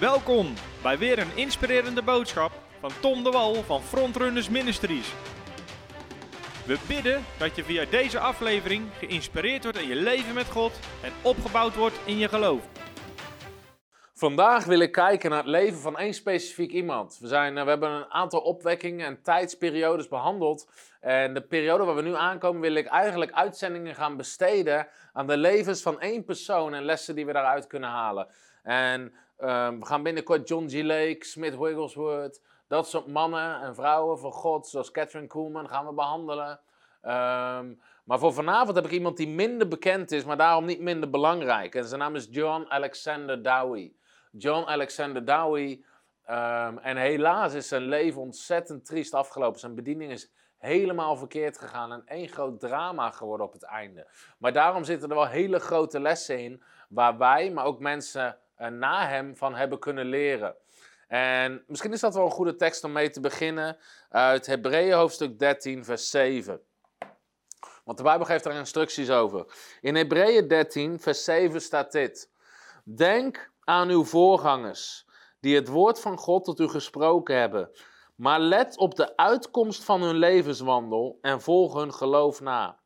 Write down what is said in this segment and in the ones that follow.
Welkom bij weer een inspirerende boodschap van Tom de Wal van Frontrunners Ministries. We bidden dat je via deze aflevering geïnspireerd wordt in je leven met God en opgebouwd wordt in je geloof. Vandaag wil ik kijken naar het leven van één specifiek iemand. We, zijn, eh, we hebben een aantal opwekkingen en tijdsperiodes behandeld. En de periode waar we nu aankomen wil ik eigenlijk uitzendingen gaan besteden aan de levens van één persoon en lessen die we daaruit kunnen halen. En ehm, we gaan binnenkort John G. Lake, Smith Wigglesworth, dat soort mannen en vrouwen van God, zoals Catherine Kuhlman, gaan we behandelen. Ehm, maar voor vanavond heb ik iemand die minder bekend is, maar daarom niet minder belangrijk. En zijn naam is John Alexander Dowie. John Alexander Dowie. Ehm, en helaas is zijn leven ontzettend triest afgelopen. Zijn bediening is helemaal verkeerd gegaan en één groot drama geworden op het einde. Maar daarom zitten er wel hele grote lessen in, waar wij, maar ook mensen na hem van hebben kunnen leren. En misschien is dat wel een goede tekst om mee te beginnen uit Hebreeën hoofdstuk 13, vers 7. Want de Bijbel geeft daar instructies over. In Hebreeën 13, vers 7 staat dit. Denk aan uw voorgangers, die het woord van God tot u gesproken hebben. Maar let op de uitkomst van hun levenswandel en volg hun geloof na.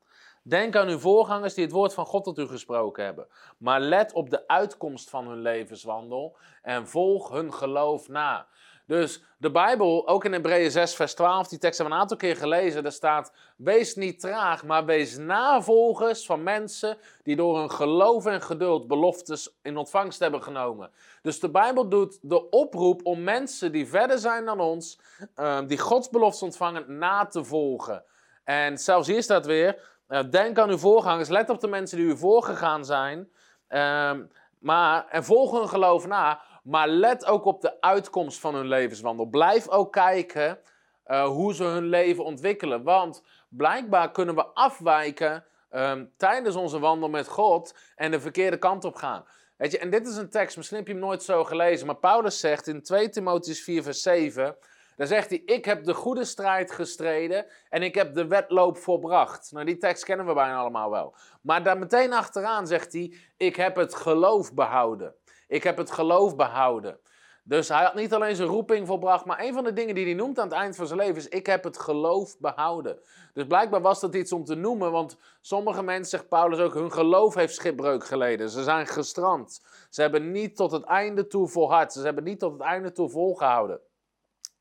Denk aan uw voorgangers die het woord van God tot u gesproken hebben. Maar let op de uitkomst van hun levenswandel en volg hun geloof na. Dus de Bijbel, ook in Hebreeën 6, vers 12, die tekst hebben we een aantal keer gelezen. Daar staat: Wees niet traag, maar wees navolgers van mensen die door hun geloof en geduld beloftes in ontvangst hebben genomen. Dus de Bijbel doet de oproep om mensen die verder zijn dan ons, uh, die Gods beloftes ontvangen, na te volgen. En zelfs hier staat weer: Denk aan uw voorgangers, let op de mensen die u voorgegaan zijn. Uh, maar, en volg hun geloof na. Maar let ook op de uitkomst van hun levenswandel. Blijf ook kijken uh, hoe ze hun leven ontwikkelen. Want blijkbaar kunnen we afwijken um, tijdens onze wandel met God en de verkeerde kant op gaan. Weet je, en dit is een tekst, misschien heb je hem nooit zo gelezen, maar Paulus zegt in 2 Timotheus 4, vers 7. Dan zegt hij: Ik heb de goede strijd gestreden en ik heb de wedloop volbracht. Nou, die tekst kennen we bijna allemaal wel. Maar daar meteen achteraan zegt hij: Ik heb het geloof behouden. Ik heb het geloof behouden. Dus hij had niet alleen zijn roeping volbracht, maar een van de dingen die hij noemt aan het eind van zijn leven is: Ik heb het geloof behouden. Dus blijkbaar was dat iets om te noemen, want sommige mensen, zegt Paulus ook, hun geloof heeft schipbreuk geleden. Ze zijn gestrand. Ze hebben niet tot het einde toe volhard. Ze hebben niet tot het einde toe volgehouden.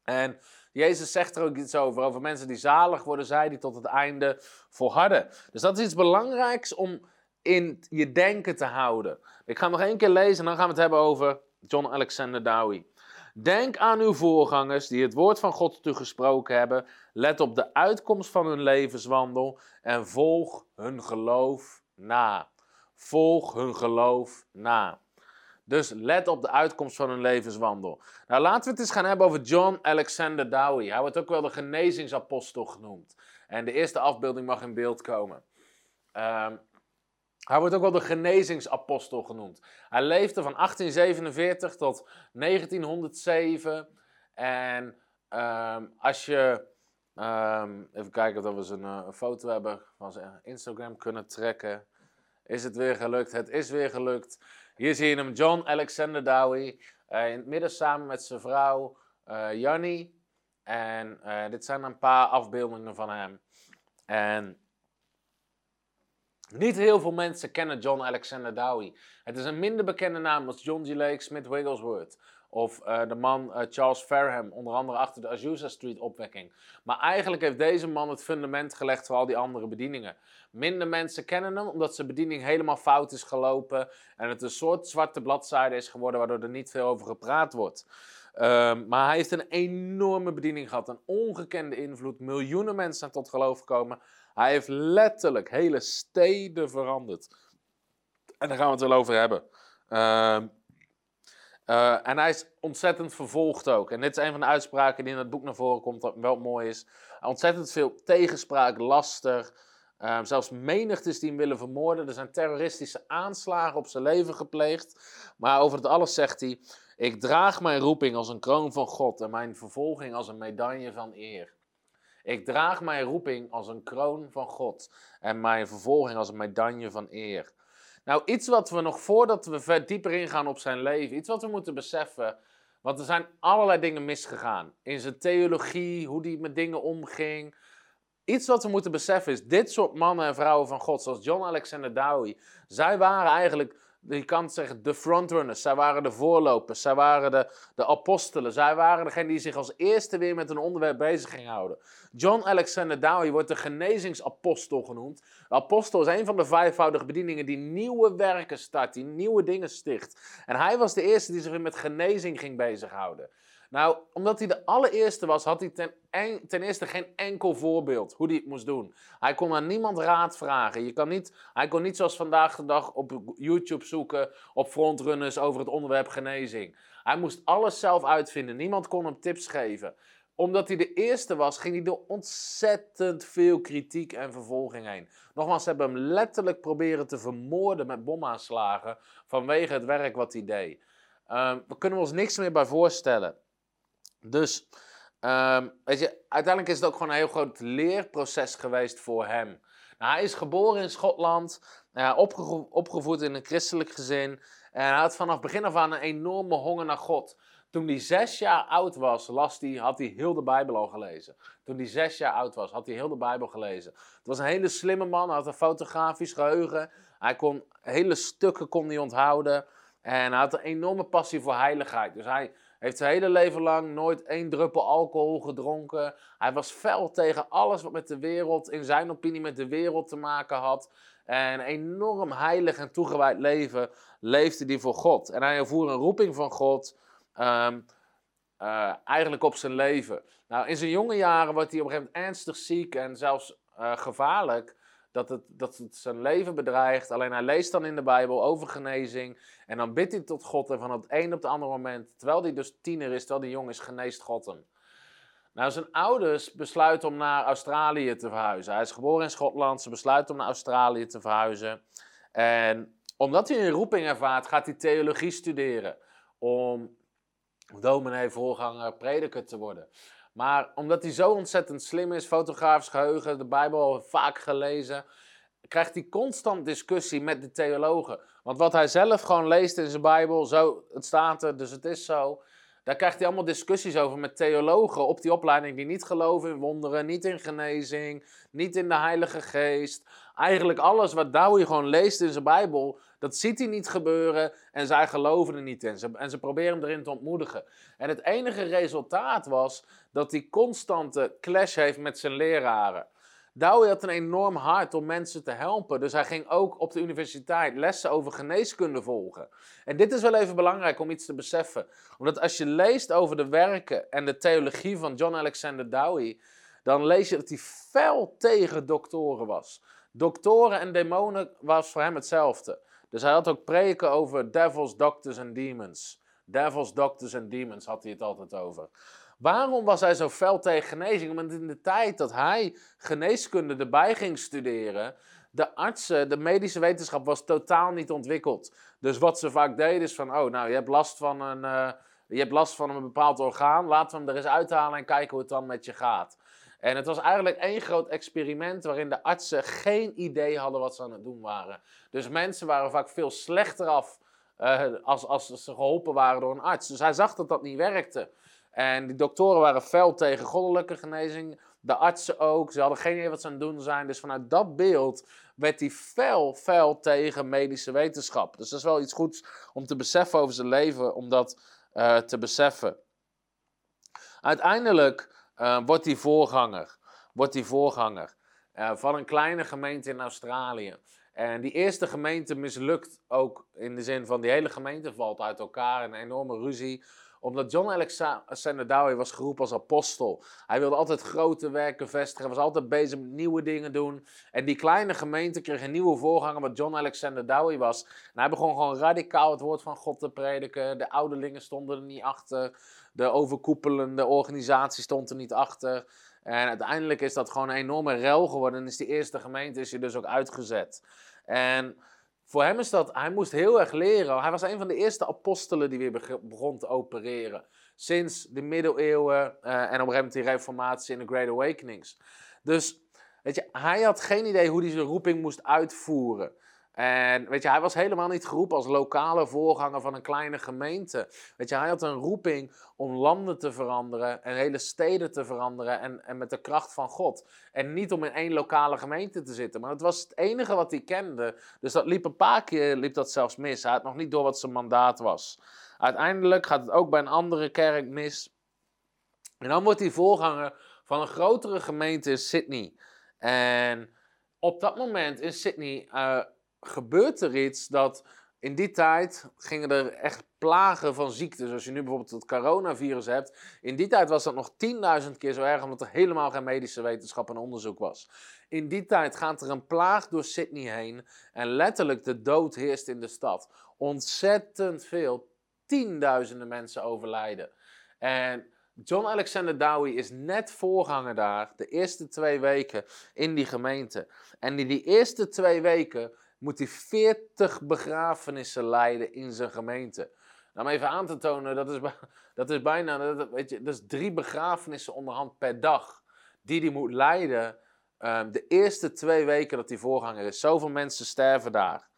En Jezus zegt er ook iets over, over mensen die zalig worden, zij die tot het einde volharden. Dus dat is iets belangrijks om in je denken te houden. Ik ga nog één keer lezen en dan gaan we het hebben over John Alexander Dowie. Denk aan uw voorgangers die het woord van God gesproken hebben. Let op de uitkomst van hun levenswandel en volg hun geloof na. Volg hun geloof na. Dus let op de uitkomst van hun levenswandel. Nou, laten we het eens gaan hebben over John Alexander Dowie. Hij wordt ook wel de genezingsapostel genoemd. En de eerste afbeelding mag in beeld komen. Um, hij wordt ook wel de genezingsapostel genoemd. Hij leefde van 1847 tot 1907. En um, als je. Um, even kijken of we een, uh, een foto hebben van zijn Instagram kunnen trekken. Is het weer gelukt? Het is weer gelukt. Hier zie je hem, John Alexander Dowie. Uh, in het midden samen met zijn vrouw uh. En uh, dit zijn een paar afbeeldingen van hem. En niet heel veel mensen kennen John Alexander Dowie. Het is een minder bekende naam als John G. Lake, Smith Wigglesworth. Of uh, de man uh, Charles Fairham, onder andere achter de Azusa Street opwekking. Maar eigenlijk heeft deze man het fundament gelegd voor al die andere bedieningen. Minder mensen kennen hem omdat zijn bediening helemaal fout is gelopen. En het een soort zwarte bladzijde is geworden waardoor er niet veel over gepraat wordt. Um, maar hij heeft een enorme bediening gehad, een ongekende invloed. Miljoenen mensen zijn tot geloof gekomen. Hij heeft letterlijk hele steden veranderd. En daar gaan we het wel over hebben. Uh, uh, en hij is ontzettend vervolgd ook. En dit is een van de uitspraken die in het boek naar voren komt, dat wel mooi is. Ontzettend veel tegenspraak, laster. Uh, zelfs menigtes die hem willen vermoorden. Er zijn terroristische aanslagen op zijn leven gepleegd. Maar over het alles zegt hij: Ik draag mijn roeping als een kroon van God en mijn vervolging als een medaille van eer. Ik draag mijn roeping als een kroon van God en mijn vervolging als een medaille van eer. Nou, iets wat we nog voordat we ver dieper ingaan op zijn leven, iets wat we moeten beseffen. Want er zijn allerlei dingen misgegaan. In zijn theologie, hoe hij met dingen omging. Iets wat we moeten beseffen is, dit soort mannen en vrouwen van God, zoals John Alexander Dowie, zij waren eigenlijk je kan zeggen, de frontrunners. Zij waren de voorlopers. Zij waren de, de apostelen. Zij waren degene die zich als eerste weer met een onderwerp bezig gingen houden. John Alexander Dowie wordt de genezingsapostel genoemd. De apostel is een van de vijfvoudige bedieningen die nieuwe werken start, die nieuwe dingen sticht. En hij was de eerste die zich weer met genezing ging bezighouden. Nou, omdat hij de allereerste was, had hij ten, ten, eerste geen enkel voorbeeld hoe hij het moest doen. Hij kon aan niemand raad vragen. Je kan niet, hij kon niet zoals vandaag de dag op YouTube zoeken op frontrunners over het onderwerp genezing. Hij moest alles zelf uitvinden. Niemand kon hem tips geven. Omdat hij de eerste was, ging hij door ontzettend veel kritiek en vervolging heen. Nogmaals, ze hebben hem letterlijk proberen te vermoorden met bomaanslagen vanwege het werk wat hij deed. Um, we kunnen ons niks meer bij voorstellen. Dus, um, weet je, uiteindelijk is het ook gewoon een heel groot leerproces geweest voor hem. Nou, hij is geboren in Schotland, opge opgevoed in een christelijk gezin. En hij had vanaf begin af aan een enorme honger naar God. Toen hij zes jaar oud was, las had hij heel de Bijbel al gelezen. Toen hij zes jaar oud was, had hij heel de Bijbel gelezen. Het was een hele slimme man, hij had een fotografisch geheugen. Hij kon hele stukken kon hij onthouden. En hij had een enorme passie voor heiligheid. Dus hij heeft zijn hele leven lang nooit één druppel alcohol gedronken. Hij was fel tegen alles wat met de wereld, in zijn opinie, met de wereld te maken had. En een enorm heilig en toegewijd leven leefde hij voor God. En hij ervoer een roeping van God. Ehm, eh, eigenlijk op zijn leven. Nou, in zijn jonge jaren wordt hij op een gegeven moment ernstig ziek en zelfs uh, gevaarlijk dat het, dat het zijn leven bedreigt. Alleen hij leest dan in de Bijbel over genezing. En dan bidt hij tot God. En van het een op het andere moment, terwijl hij dus tiener is, terwijl hij jong is, geneest God hem. Nou, zijn ouders besluiten om naar Australië te verhuizen. Hij is geboren in Schotland. Ze besluiten om naar Australië te verhuizen. En omdat hij een roeping ervaart, gaat hij theologie studeren. Om dominee, voorganger, prediker te worden. Maar omdat hij zo ontzettend slim is, fotografisch geheugen, de Bijbel vaak gelezen, krijgt hij constant discussie met de theologen. Want wat hij zelf gewoon leest in zijn Bijbel, zo, het staat er, dus het is zo. Daar krijgt hij allemaal discussies over met theologen op die opleiding die niet geloven in wonderen, niet in genezing, niet in de Heilige Geest. Eigenlijk alles wat Dowie gewoon leest in zijn Bijbel, dat ziet hij niet gebeuren en zij geloven er niet in. En ze proberen hem erin te ontmoedigen. En het enige resultaat was dat hij constante clash heeft met zijn leraren. Dowie had een enorm hart om mensen te helpen. Dus hij ging ook op de universiteit lessen over geneeskunde volgen. En dit is wel even belangrijk om iets te beseffen. Omdat als je leest over de werken en de theologie van John Alexander Dowie, dan lees je dat hij fel tegen doktoren was. Doktoren en demonen was voor hem hetzelfde. Dus hij had ook preken over devils, doctors en demons. Devils, doctors en demons had hij het altijd over. Waarom was hij zo fel tegen genezing? Want in de tijd dat hij geneeskunde erbij ging studeren, de artsen, de medische wetenschap was totaal niet ontwikkeld. Dus wat ze vaak deden is van, oh nou, je hebt last van een, uh, je hebt last van een bepaald orgaan, laten we hem er eens uithalen en kijken hoe het dan met je gaat. En het was eigenlijk één groot experiment waarin de artsen geen idee hadden wat ze aan het doen waren. Dus mensen waren vaak veel slechter af uh, als, als ze geholpen waren door een arts. Dus hij zag dat dat niet werkte. En die doktoren waren fel tegen goddelijke genezing. De artsen ook. Ze hadden geen idee wat ze aan het doen zijn. Dus vanuit dat beeld werd hij fel, fel tegen medische wetenschap. Dus dat is wel iets goeds om te beseffen over zijn leven, om dat uh, te beseffen. Uiteindelijk uh, wordt hij voorganger. Wordt hij voorganger uh, van een kleine gemeente in Australië. En die eerste gemeente mislukt ook in de zin van die hele gemeente valt uit elkaar. Een enorme ruzie omdat John Alexander Dowie was geroepen als apostel. Hij wilde altijd grote werken vestigen, was altijd bezig met nieuwe dingen doen. En die kleine gemeente kreeg een nieuwe voorganger, wat John Alexander Dowie was. En hij begon gewoon radicaal het woord van God te prediken. De ouderlingen stonden er niet achter. De overkoepelende organisatie stond er niet achter. En uiteindelijk is dat gewoon een enorme rel geworden. En is die eerste gemeente is hij dus ook uitgezet. En voor hem is dat, hij moest heel erg leren. Hij was een van de eerste apostelen die weer begon te opereren. Sinds de middeleeuwen uh, en op een moment die reformatie en de Great Awakenings. Dus weet je, hij had geen idee hoe hij zijn roeping moest uitvoeren. En weet je, hij was helemaal niet geroepen als lokale voorganger van een kleine gemeente. Weet je, hij had een roeping om landen te veranderen en hele steden te veranderen en, en met de kracht van God. En niet om in één lokale gemeente te zitten. Maar het was het enige wat hij kende. Dus dat liep een paar keer liep dat zelfs mis. Hij had nog niet door wat zijn mandaat was. Uiteindelijk gaat het ook bij een andere kerk mis. En dan wordt hij voorganger van een grotere gemeente in Sydney. En op dat moment in Sydney uh, gebeurt er iets dat in die tijd gingen er echt plagen van ziektes. Als je nu bijvoorbeeld het coronavirus hebt. In die tijd was dat nog 10.000 keer zo erg, omdat er helemaal geen medische wetenschap en onderzoek was. In die tijd gaat er een plaag door Sydney heen. En letterlijk de dood heerst in de stad. Ontzettend veel. Tienduizenden mensen overlijden. En John Alexander Dowie is net voorganger daar, de eerste twee weken in die gemeente. En in die eerste twee weken moet hij 40 begrafenissen leiden in zijn gemeente. Nou, om even aan te tonen, dat is, dat is bijna dat, weet je, dat is drie begrafenissen onderhand per dag. Die hij moet leiden um, de eerste twee weken dat hij voorganger is. Zoveel mensen sterven daar.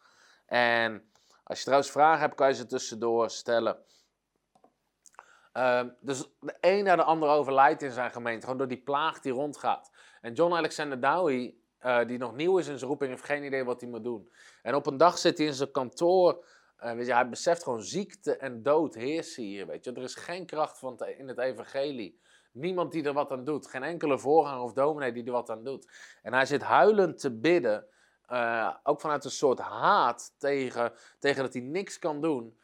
En als je trouwens vragen hebt, kan je ze tussendoor stellen. Um, dus de een na de ander overlijdt in zijn gemeente, gewoon door die plaag die rondgaat. En John Alexander Dowie uh, die nog nieuw is in zijn roeping, heeft geen idee wat hij moet doen. En op een dag zit hij in zijn kantoor. Uh, weet je, hij beseft gewoon ziekte en dood heersen hier. Weet je. Er is geen kracht van in het evangelie. Niemand die er wat aan doet. Geen enkele voorganger of dominee die er wat aan doet. En hij zit huilend te bidden. Uh, ook vanuit een soort haat tegen, tegen dat hij niks kan doen.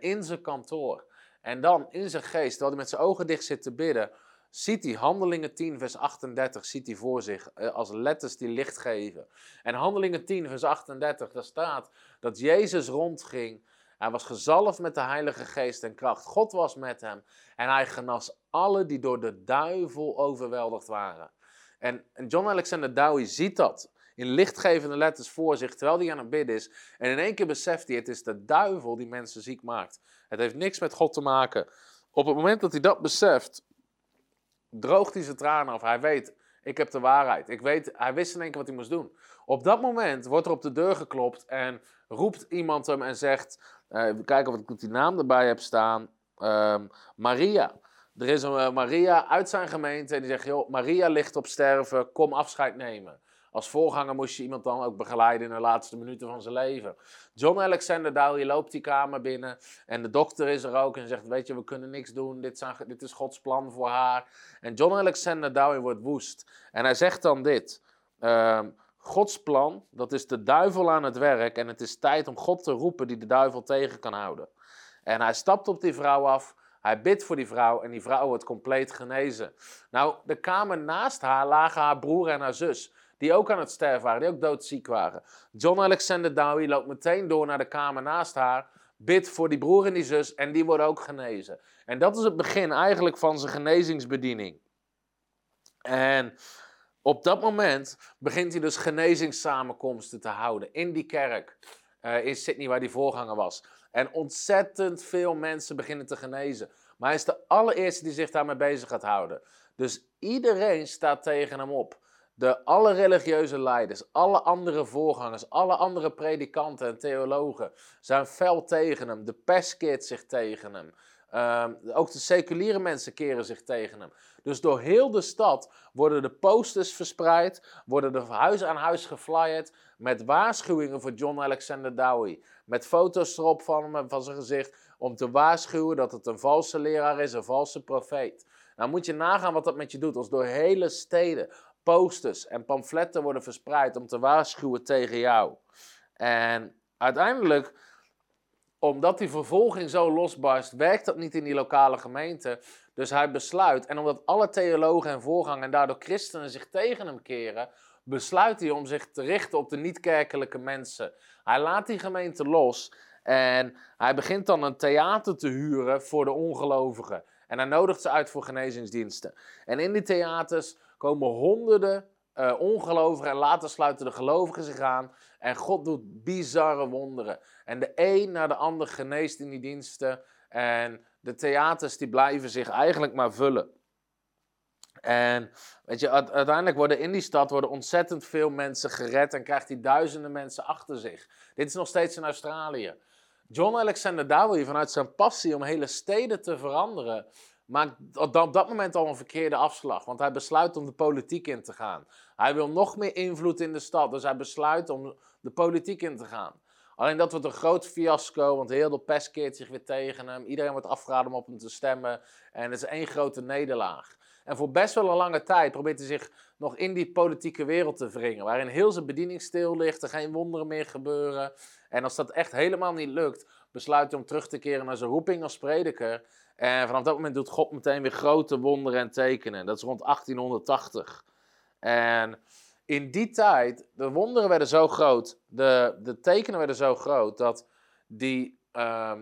in zijn kantoor. En dan in zijn geest, terwijl hij met zijn ogen dicht zit te bidden ziet hij Handelingen 10, vers 38, ziet hij voor zich eh, als letters die licht geven. En Handelingen 10, vers 38, daar staat dat Jezus rondging. Hij was gezalfd met de Heilige Geest en kracht. God was met hem. En hij genas alle die door de duivel overweldigd waren. En, John Alexander Dowie ziet dat in lichtgevende letters voor zich, terwijl hij aan het bidden is. En in één keer beseft hij, het is de duivel die mensen ziek maakt. Het heeft niks met God te maken. Op het moment dat hij dat beseft, droogt hij zijn tranen af. Hij weet, ik heb de waarheid. Ik weet, hij wist in één keer wat hij moest doen. Op dat moment wordt er op de deur geklopt en roept iemand hem en zegt, uh, even kijken of ik die naam erbij heb staan, um, Maria. Er is een uh, Maria uit zijn gemeente en die zegt, joh, Maria ligt op sterven, kom afscheid nemen. Als voorganger moest je iemand dan ook begeleiden in de laatste minuten van zijn leven. John Alexander Dowie loopt die kamer binnen en de dokter is er ook en zegt, weet je, we kunnen niks doen, dit, zijn, dit is Gods plan voor haar. En John Alexander Dowie wordt woest. En hij zegt dan dit, uh, Gods plan, dat is de duivel aan het werk en het is tijd om God te roepen die de duivel tegen kan houden. En hij stapt op die vrouw af, hij bidt voor die vrouw en die vrouw wordt compleet genezen. Nou, de kamer naast haar lagen haar broer en haar zus die ook aan het sterven waren, die ook doodziek waren. John Alexander Dowie loopt meteen door naar de kamer naast haar, bidt voor die broer en die zus en die worden ook genezen. En dat is het begin eigenlijk van zijn genezingsbediening. En op dat moment begint hij dus genezingssamenkomsten te houden in die kerk uh, in Sydney waar die voorganger was. En ontzettend veel mensen beginnen te genezen. Maar hij is de allereerste die zich daarmee bezig gaat houden. Dus iedereen staat tegen hem op. De, alle religieuze leiders, alle andere voorgangers, alle andere predikanten en theologen zijn fel tegen hem. De pers keert zich tegen hem. Um, ook de seculiere mensen keren zich tegen hem. Dus door heel de stad worden de posters verspreid, worden de huis aan huis geflyerd met waarschuwingen voor John Alexander Dowie. Met foto's erop van hem, van zijn gezicht, om te waarschuwen dat het een valse leraar is, een valse profeet. Nou moet je nagaan wat dat met je doet, als door hele steden, posters en pamfletten worden verspreid om te waarschuwen tegen jou. En uiteindelijk, omdat die vervolging zo losbarst, werkt dat niet in die lokale gemeente. Dus hij besluit, en omdat alle theologen en voorgangers en daardoor christenen zich tegen hem keren, besluit hij om zich te richten op de niet-kerkelijke mensen. Hij laat die gemeente los en hij begint dan een theater te huren voor de ongelovigen. En hij nodigt ze uit voor genezingsdiensten. En in die theaters komen honderden uh, ongelovigen en later sluiten de gelovigen zich aan. En God doet bizarre wonderen. En de een na de ander geneest in die diensten. En de theaters die blijven zich eigenlijk maar vullen. En weet je, uiteindelijk worden in die stad worden ontzettend veel mensen gered en krijgt hij duizenden mensen achter zich. Dit is nog steeds in Australië. John Alexander Dowie, vanuit zijn passie om hele steden te veranderen, maakt op dat moment al een verkeerde afslag. Want hij besluit om de politiek in te gaan. Hij wil nog meer invloed in de stad, dus hij besluit om de politiek in te gaan. Alleen dat wordt een groot fiasco, want heel de pers keert zich weer tegen hem. Iedereen wordt afgeraden om op hem te stemmen. En het is één grote nederlaag. En voor best wel een lange tijd probeert hij zich nog in die politieke wereld te wringen. Waarin heel zijn bediening stil ligt, er geen wonderen meer gebeuren. En als dat echt helemaal niet lukt, besluit hij om terug te keren naar zijn roeping als prediker. En vanaf dat moment doet God meteen weer grote wonderen en tekenen. Dat is rond 1880. En in die tijd, de wonderen werden zo groot, de, de tekenen werden zo groot, dat die, uh,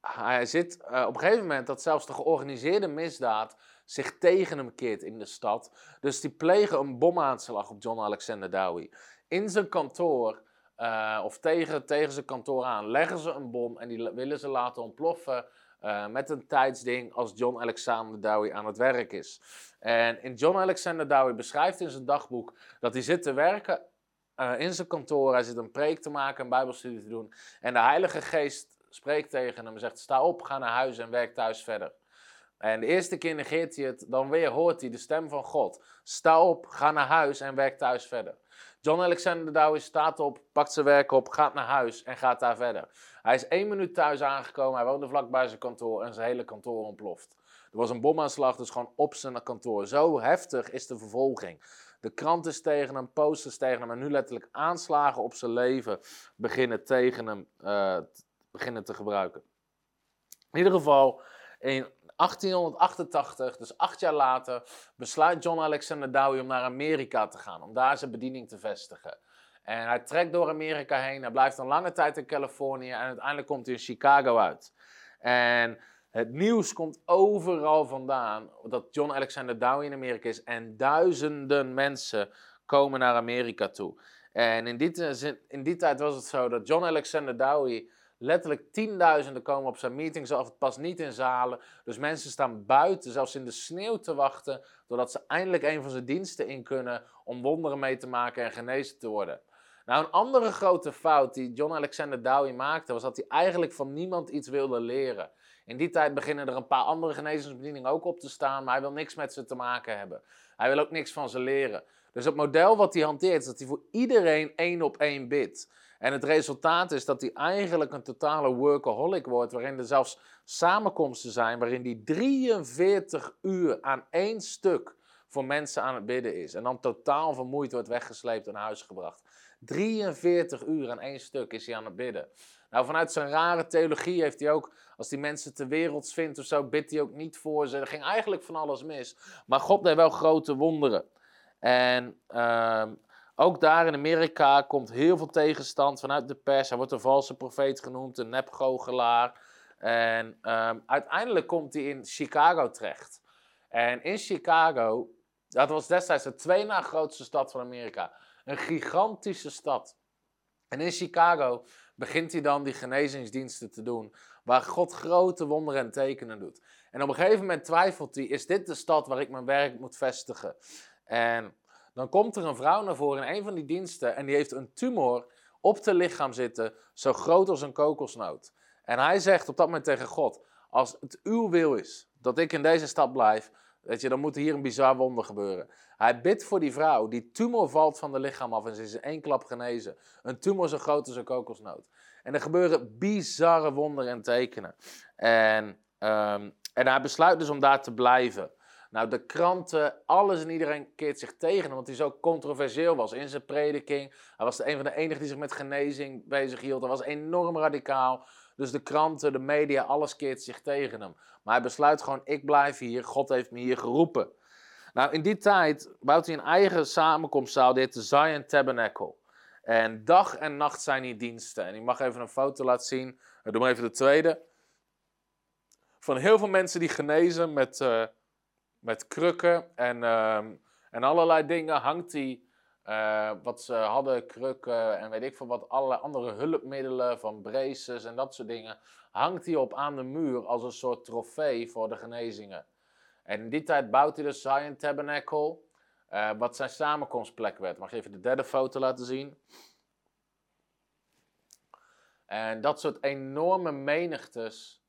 hij zit uh, op een gegeven moment dat zelfs de georganiseerde misdaad zich tegen hem keert in de stad. Dus die plegen een bomaanslag op John Alexander Dowie. In zijn kantoor, uh, of tegen, tegen zijn kantoor aan, leggen ze een bom en die willen ze laten ontploffen. Uh, met een tijdsding als John Alexander Dowie aan het werk is. En in John Alexander Dowie beschrijft in zijn dagboek dat hij zit te werken uh, in zijn kantoor. Hij zit een preek te maken, een bijbelstudie te doen. En de Heilige Geest spreekt tegen hem en zegt, sta op, ga naar huis en werk thuis verder. En de eerste keer negeert hij het, dan weer hoort hij de stem van God. Sta op, ga naar huis en werk thuis verder. John Alexander Dowie staat op, pakt zijn werk op, gaat naar huis en gaat daar verder. Hij is één minuut thuis aangekomen, hij woonde vlakbij zijn kantoor en zijn hele kantoor ontploft. Er was een bomaanslag, dus gewoon op zijn kantoor. Zo heftig is de vervolging. De krant is tegen hem, posters tegen hem en nu letterlijk aanslagen op zijn leven beginnen tegen hem uh, beginnen te gebruiken. In ieder geval, in 1888, dus acht jaar later, besluit John Alexander Dowie om naar Amerika te gaan, om daar zijn bediening te vestigen. En hij trekt door Amerika heen, hij blijft een lange tijd in Californië en uiteindelijk komt hij in Chicago uit. En het nieuws komt overal vandaan dat John Alexander Dowie in Amerika is en duizenden mensen komen naar Amerika toe. En in die, in die tijd was het zo dat John Alexander Dowie letterlijk tienduizenden komen op zijn meetings af. Het past niet in zalen. Dus mensen staan buiten, zelfs in de sneeuw te wachten, doordat ze eindelijk een van zijn diensten in kunnen om wonderen mee te maken en genezen te worden. Nou, een andere grote fout die John Alexander Dowie maakte, was dat hij eigenlijk van niemand iets wilde leren. In die tijd beginnen er een paar andere genezingsbedieningen ook op te staan, maar hij wil niks met ze te maken hebben. Hij wil ook niks van ze leren. Dus het model wat hij hanteert is dat hij voor iedereen één op één bidt. En het resultaat is dat hij eigenlijk een totale workaholic wordt, waarin er zelfs samenkomsten zijn waarin hij 43 uur aan één stuk voor mensen aan het bidden is. En dan totaal vermoeid wordt weggesleept en naar huis gebracht. 43 uur aan één stuk is hij aan het bidden. Nou, vanuit zijn rare theologie heeft hij ook, als hij mensen ter wereld vindt of zo, bidt hij ook niet voor ze. Er ging eigenlijk van alles mis. Maar God deed wel grote wonderen. En uh, ook daar in Amerika komt heel veel tegenstand vanuit de pers. Hij wordt een valse profeet genoemd, een nepgoochelaar. En um, uiteindelijk komt hij in Chicago terecht. En in Chicago, dat was destijds de twee na grootste stad van Amerika. Een gigantische stad. En in Chicago begint hij dan die genezingsdiensten te doen, waar God grote wonderen en tekenen doet. En op een gegeven moment twijfelt hij, is dit de stad waar ik mijn werk moet vestigen? En dan komt er een vrouw naar voren in een van die diensten en die heeft een tumor op het lichaam zitten, zo groot als een kokosnoot. En hij zegt op dat moment tegen God, als het uw wil is dat ik in deze stad blijf, weet je, dan moet hier een bizar wonder gebeuren. Hij bidt voor die vrouw, die tumor valt van de lichaam af en ze is in één klap genezen. Een tumor zo groot als een kokosnoot. En er gebeuren bizarre wonderen en tekenen. En, um, en hij besluit dus om daar te blijven. Nou, de kranten, alles en iedereen keert zich tegen hem, want hij zo controversieel was in zijn prediking. Hij was de een van de enigen die zich met genezing bezig hield. Hij was enorm radicaal. Dus de kranten, de media, alles keert zich tegen hem. Maar hij besluit gewoon, ik blijf hier, God heeft me hier geroepen. Nou, in die tijd bouwt hij een eigen samenkomstzaal, dit de Zion Tabernacle. En dag en nacht zijn hier diensten. En ik mag even een foto laten zien. Doe maar even de tweede. Van heel veel mensen die genezen met... Uh, met krukken en, uh, en allerlei dingen hangt hij. Uh, wat ze hadden, krukken en weet ik veel wat, allerlei andere hulpmiddelen van braces en dat soort dingen, hangt hij op aan de muur als een soort trofee voor de genezingen. En in die tijd bouwt hij de Zion Tabernacle, uh, wat zijn samenkomstplek werd. Mag je even de derde foto laten zien? En dat soort enorme menigtes,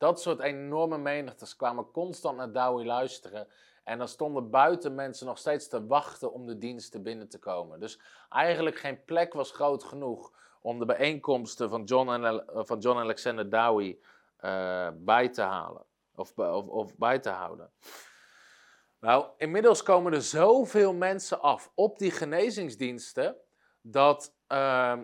dat soort enorme menigtes kwamen constant naar Dowie luisteren. En dan stonden buiten mensen nog steeds te wachten om de diensten binnen te komen. Dus eigenlijk geen plek was groot genoeg om de bijeenkomsten van John, en, van John Alexander Dowie uh, bij te halen. Of, of, of bij te houden. Nou, inmiddels komen er zoveel mensen af op die genezingsdiensten. Dat uh,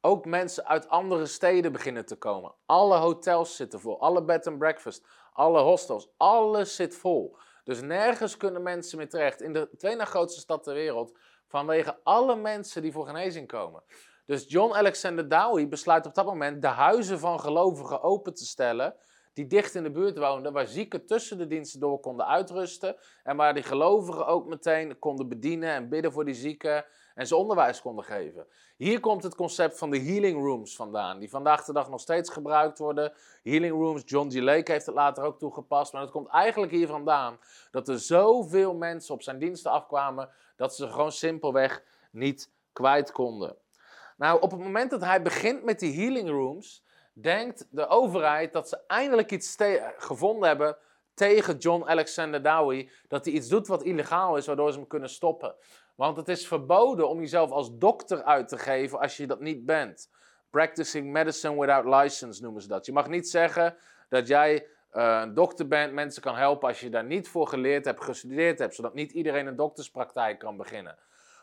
ook mensen uit andere steden beginnen te komen. Alle hotels zitten vol, alle bed and breakfast, alle hostels, alles zit vol. Dus nergens kunnen mensen meer terecht. In de tweede grootste stad ter wereld, vanwege alle mensen die voor genezing komen. Dus John Alexander Dowie besluit op dat moment de huizen van gelovigen open te stellen. Die dicht in de buurt woonden, waar zieken tussen de diensten door konden uitrusten. En waar die gelovigen ook meteen konden bedienen en bidden voor die zieken en ze onderwijs konden geven. Hier komt het concept van de healing rooms vandaan, die vandaag de dag nog steeds gebruikt worden. Healing rooms, John G. Lake heeft het later ook toegepast, maar het komt eigenlijk hier vandaan dat er zoveel mensen op zijn diensten afkwamen dat ze gewoon simpelweg niet kwijt konden. Nou, op het moment dat hij begint met die healing rooms, denkt de overheid dat ze eindelijk iets gevonden hebben tegen John Alexander Dowie, dat hij iets doet wat illegaal is, waardoor ze hem kunnen stoppen. Want het is verboden om jezelf als dokter uit te geven als je dat niet bent. Practicing medicine without license noemen ze dat. Je mag niet zeggen dat jij uh, een dokter bent, mensen kan helpen als je daar niet voor geleerd hebt, gestudeerd hebt, zodat niet iedereen een dokterspraktijk kan beginnen.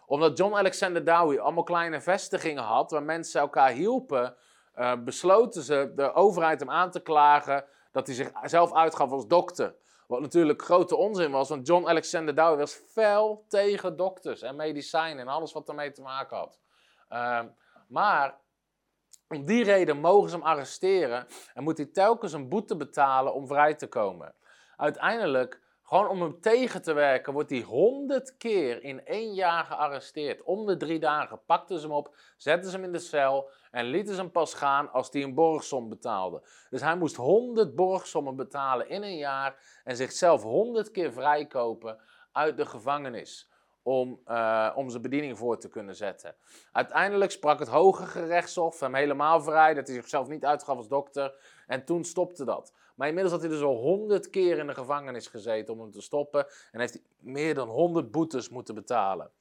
Omdat John Alexander Dowie allemaal kleine vestigingen had waar mensen elkaar hielpen, uh, besloten ze de overheid hem aan te klagen dat hij zichzelf uitgaf als dokter. Wat natuurlijk grote onzin was, want John Alexander Dowie was fel tegen dokters en medicijnen en alles wat ermee te maken had. Uh, maar om die reden mogen ze hem arresteren en moet hij telkens een boete betalen om vrij te komen. Uiteindelijk, gewoon om hem tegen te werken, wordt hij honderd keer in één jaar gearresteerd. Om de drie dagen pakten ze hem op, zetten ze hem in de cel en lieten ze hem pas gaan als hij een borgsom betaalde. Dus hij moest honderd borgsommen betalen in een jaar en zichzelf honderd keer vrijkopen uit de gevangenis om, uh, om zijn bediening voor te kunnen zetten. Uiteindelijk sprak het Hoge Gerechtshof hem helemaal vrij, dat hij zichzelf niet uitgaf als dokter. En toen stopte dat. Maar inmiddels had hij dus al honderd keer in de gevangenis gezeten om hem te stoppen. En heeft hij meer dan honderd boetes moeten betalen.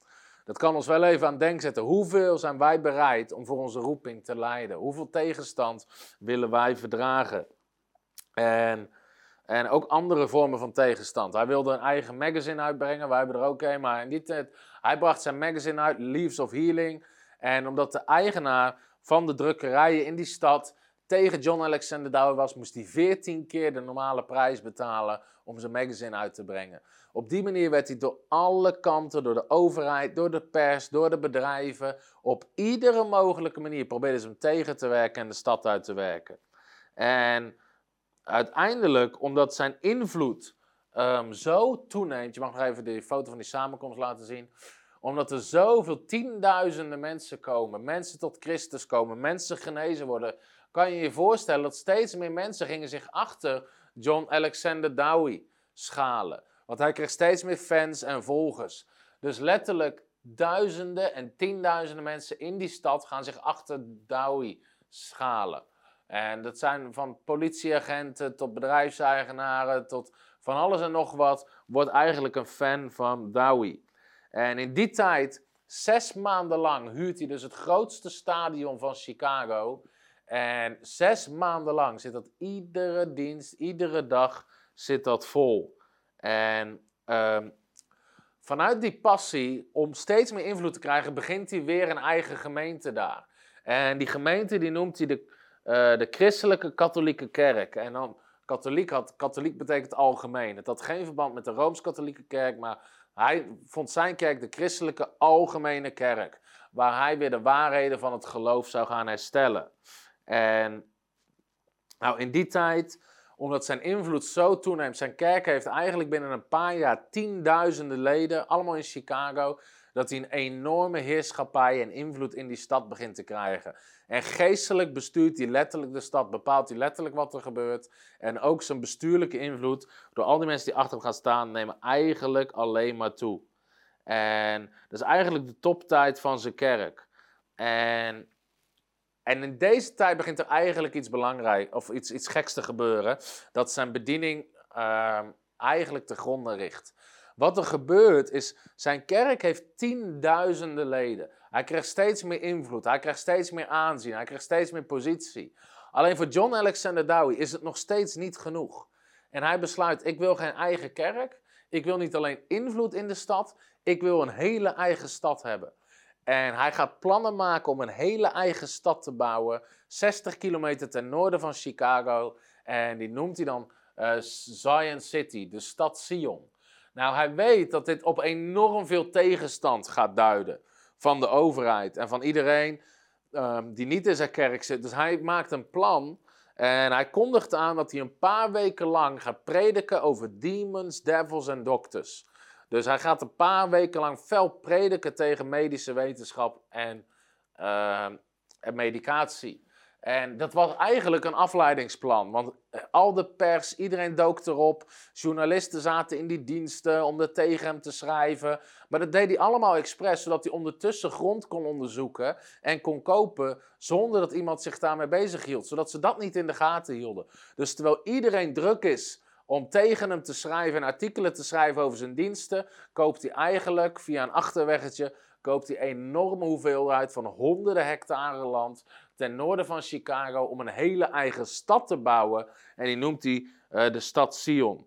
Dat kan ons wel even aan denken zetten. Hoeveel zijn wij bereid om voor onze roeping te lijden? Hoeveel tegenstand willen wij verdragen? En en ook andere vormen van tegenstand. Hij wilde een eigen magazine uitbrengen. Wij hebben er ook een. Maar in die tijd, hij bracht zijn magazine uit, Leaves of Healing. En omdat de eigenaar van de drukkerijen in die stad tegen John Alexander Dowie was, moest hij 14 keer de normale prijs betalen om zijn magazine uit te brengen. Op die manier werd hij door alle kanten, door de overheid, door de pers, door de bedrijven, op iedere mogelijke manier probeerden ze hem tegen te werken en de stad uit te werken. En uiteindelijk, omdat zijn invloed um, zo toeneemt, je mag nog even de foto van die samenkomst laten zien, omdat er zoveel tienduizenden mensen komen, mensen tot Christus komen, mensen genezen worden, kan je je voorstellen dat steeds meer mensen gingen zich achter John Alexander Dowie schalen. Want hij kreeg steeds meer fans en volgers. Dus letterlijk duizenden en tienduizenden mensen in die stad gaan zich achter Dowie schalen. En dat zijn van politieagenten tot bedrijfseigenaren tot van alles en nog wat, wordt eigenlijk een fan van Dowie. En in die tijd, zes maanden lang, huurt hij dus het grootste stadion van Chicago. En zes maanden lang zit dat iedere dienst, iedere dag zit dat vol. En um, vanuit die passie om steeds meer invloed te krijgen, begint hij weer een eigen gemeente daar. En die gemeente die noemt hij de uh, de christelijke katholieke kerk. En dan, katholiek, had, katholiek betekent algemeen. Het had geen verband met de Rooms-Katholieke kerk, maar hij vond zijn kerk de christelijke algemene kerk. Waar hij weer de waarheden van het geloof zou gaan herstellen. En nou, in die tijd, omdat zijn invloed zo toeneemt, zijn kerk heeft eigenlijk binnen een paar jaar tienduizenden leden, allemaal in Chicago. dat hij een enorme heerschappij en invloed in die stad begint te krijgen. En geestelijk bestuurt hij letterlijk de stad, bepaalt hij letterlijk wat er gebeurt. En ook zijn bestuurlijke invloed door al die mensen die achter hem gaan staan, nemen eigenlijk alleen maar toe. En dat is eigenlijk de toptijd van zijn kerk. En, en in deze tijd begint er eigenlijk iets belangrijks, of iets, iets geks te gebeuren. Dat zijn bediening uh, eigenlijk te gronden richt. Wat er gebeurt is, zijn kerk heeft tienduizenden leden. Hij krijgt steeds meer invloed, hij krijgt steeds meer aanzien, hij krijgt steeds meer positie. Alleen voor John Alexander Dowie is het nog steeds niet genoeg. En hij besluit, ik wil geen eigen kerk, ik wil niet alleen invloed in de stad, ik wil een hele eigen stad hebben. En hij gaat plannen maken om een hele eigen stad te bouwen, 60 kilometer ten noorden van Chicago. En die noemt hij dan uh, Zion City, de stad Sion. Nou, hij weet dat dit op enorm veel tegenstand gaat duiden van de overheid en van iedereen um, die niet in zijn kerk zit. Dus hij maakt een plan en hij kondigt aan dat hij een paar weken lang gaat prediken over demons, devils en doctors. Dus hij gaat een paar weken lang fel prediken tegen medische wetenschap en, uh, en medicatie. En dat was eigenlijk een afleidingsplan. Want eh, al de pers, iedereen dook erop. Journalisten zaten in die diensten om er tegen hem te schrijven. Maar dat deed hij allemaal expres, zodat hij ondertussen grond kon onderzoeken en kon kopen zonder dat iemand zich daarmee bezig hield. Zodat ze dat niet in de gaten hielden. Dus terwijl iedereen druk is om tegen hem te schrijven en artikelen te schrijven over zijn diensten, koopt hij eigenlijk via een achterweggetje koopt hij enorme hoeveelheid van honderden hectare land ten noorden van Chicago om een hele eigen stad te bouwen. En die noemt hij uh, de stad Sion.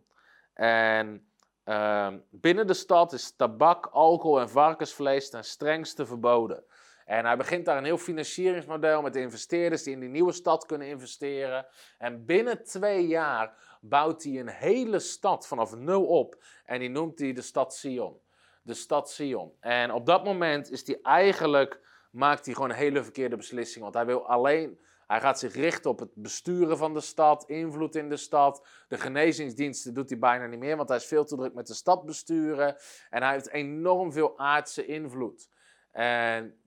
En uh, binnen de stad is tabak, alcohol en varkensvlees ten strengste verboden. En hij begint daar een heel financieringsmodel met investeerders die in die nieuwe stad kunnen investeren. En binnen twee jaar bouwt hij een hele stad vanaf nul op. En die noemt hij de stad Sion. De stad Sion. En op dat moment is hij eigenlijk maakt hij gewoon een hele verkeerde beslissing. Want hij wil alleen, hij gaat zich richten op het besturen van de stad, invloed in de stad. De genezingsdiensten doet hij bijna niet meer, want hij is veel te druk met de stad besturen. En hij heeft enorm veel aardse invloed. En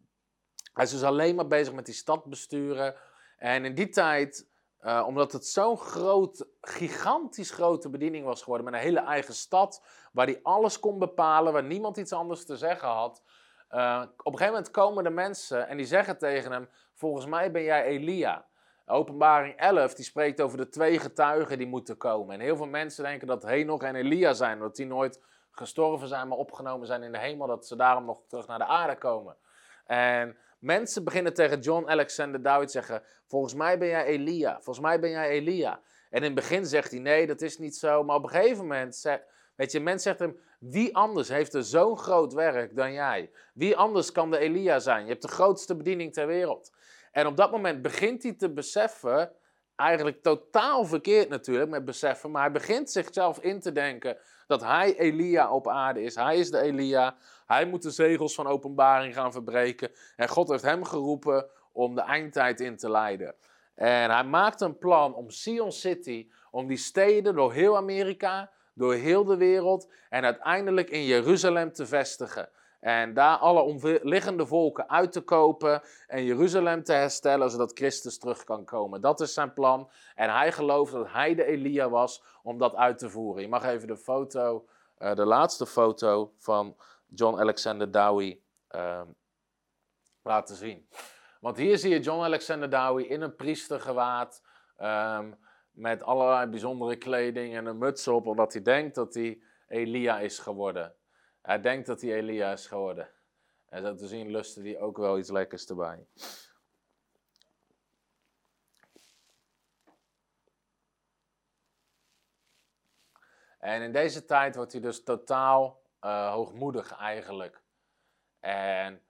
hij is dus alleen maar bezig met die stad besturen. En in die tijd, uh, omdat het zo'n groot, gigantisch grote bediening was geworden, met een hele eigen stad, waar hij alles kon bepalen, waar niemand iets anders te zeggen had, uh, op een gegeven moment komen de mensen en die zeggen tegen hem: Volgens mij ben jij Elia. Openbaring 11 die spreekt over de twee getuigen die moeten komen. En heel veel mensen denken dat Henoch en Elia zijn, dat die nooit gestorven zijn, maar opgenomen zijn in de hemel, dat ze daarom nog terug naar de aarde komen. En mensen beginnen tegen John Alexander Dowie te zeggen: Volgens mij ben jij Elia. Volgens mij ben jij Elia. En in het begin zegt hij: Nee, dat is niet zo. Maar op een gegeven moment zegt, weet je, mensen zegt hem: wie anders heeft er zo'n groot werk dan jij? Wie anders kan de Elia zijn? Je hebt de grootste bediening ter wereld. En op dat moment begint hij te beseffen, eigenlijk totaal verkeerd natuurlijk met beseffen, maar hij begint zichzelf in te denken dat hij Elia op aarde is. Hij is de Elia. Hij moet de zegels van openbaring gaan verbreken. En God heeft hem geroepen om de eindtijd in te leiden. En hij maakt een plan om Sion City, om die steden door heel Amerika, door heel de wereld en uiteindelijk in Jeruzalem te vestigen. En daar alle omliggende volken uit te kopen en Jeruzalem te herstellen, zodat Christus terug kan komen. Dat is zijn plan. En hij gelooft dat hij de Elia was om dat uit te voeren. Je mag even de foto, uh, de laatste foto van John Alexander Dowie uh, laten zien. Want hier zie je John Alexander Dowie in een priestergewaad. Um, met allerlei bijzondere kleding en een muts op, omdat hij denkt dat hij Elia is geworden. Hij denkt dat hij Elia is geworden. En zo te zien lustte hij ook wel iets lekkers erbij. En in deze tijd wordt hij dus totaal uh, hoogmoedig eigenlijk. En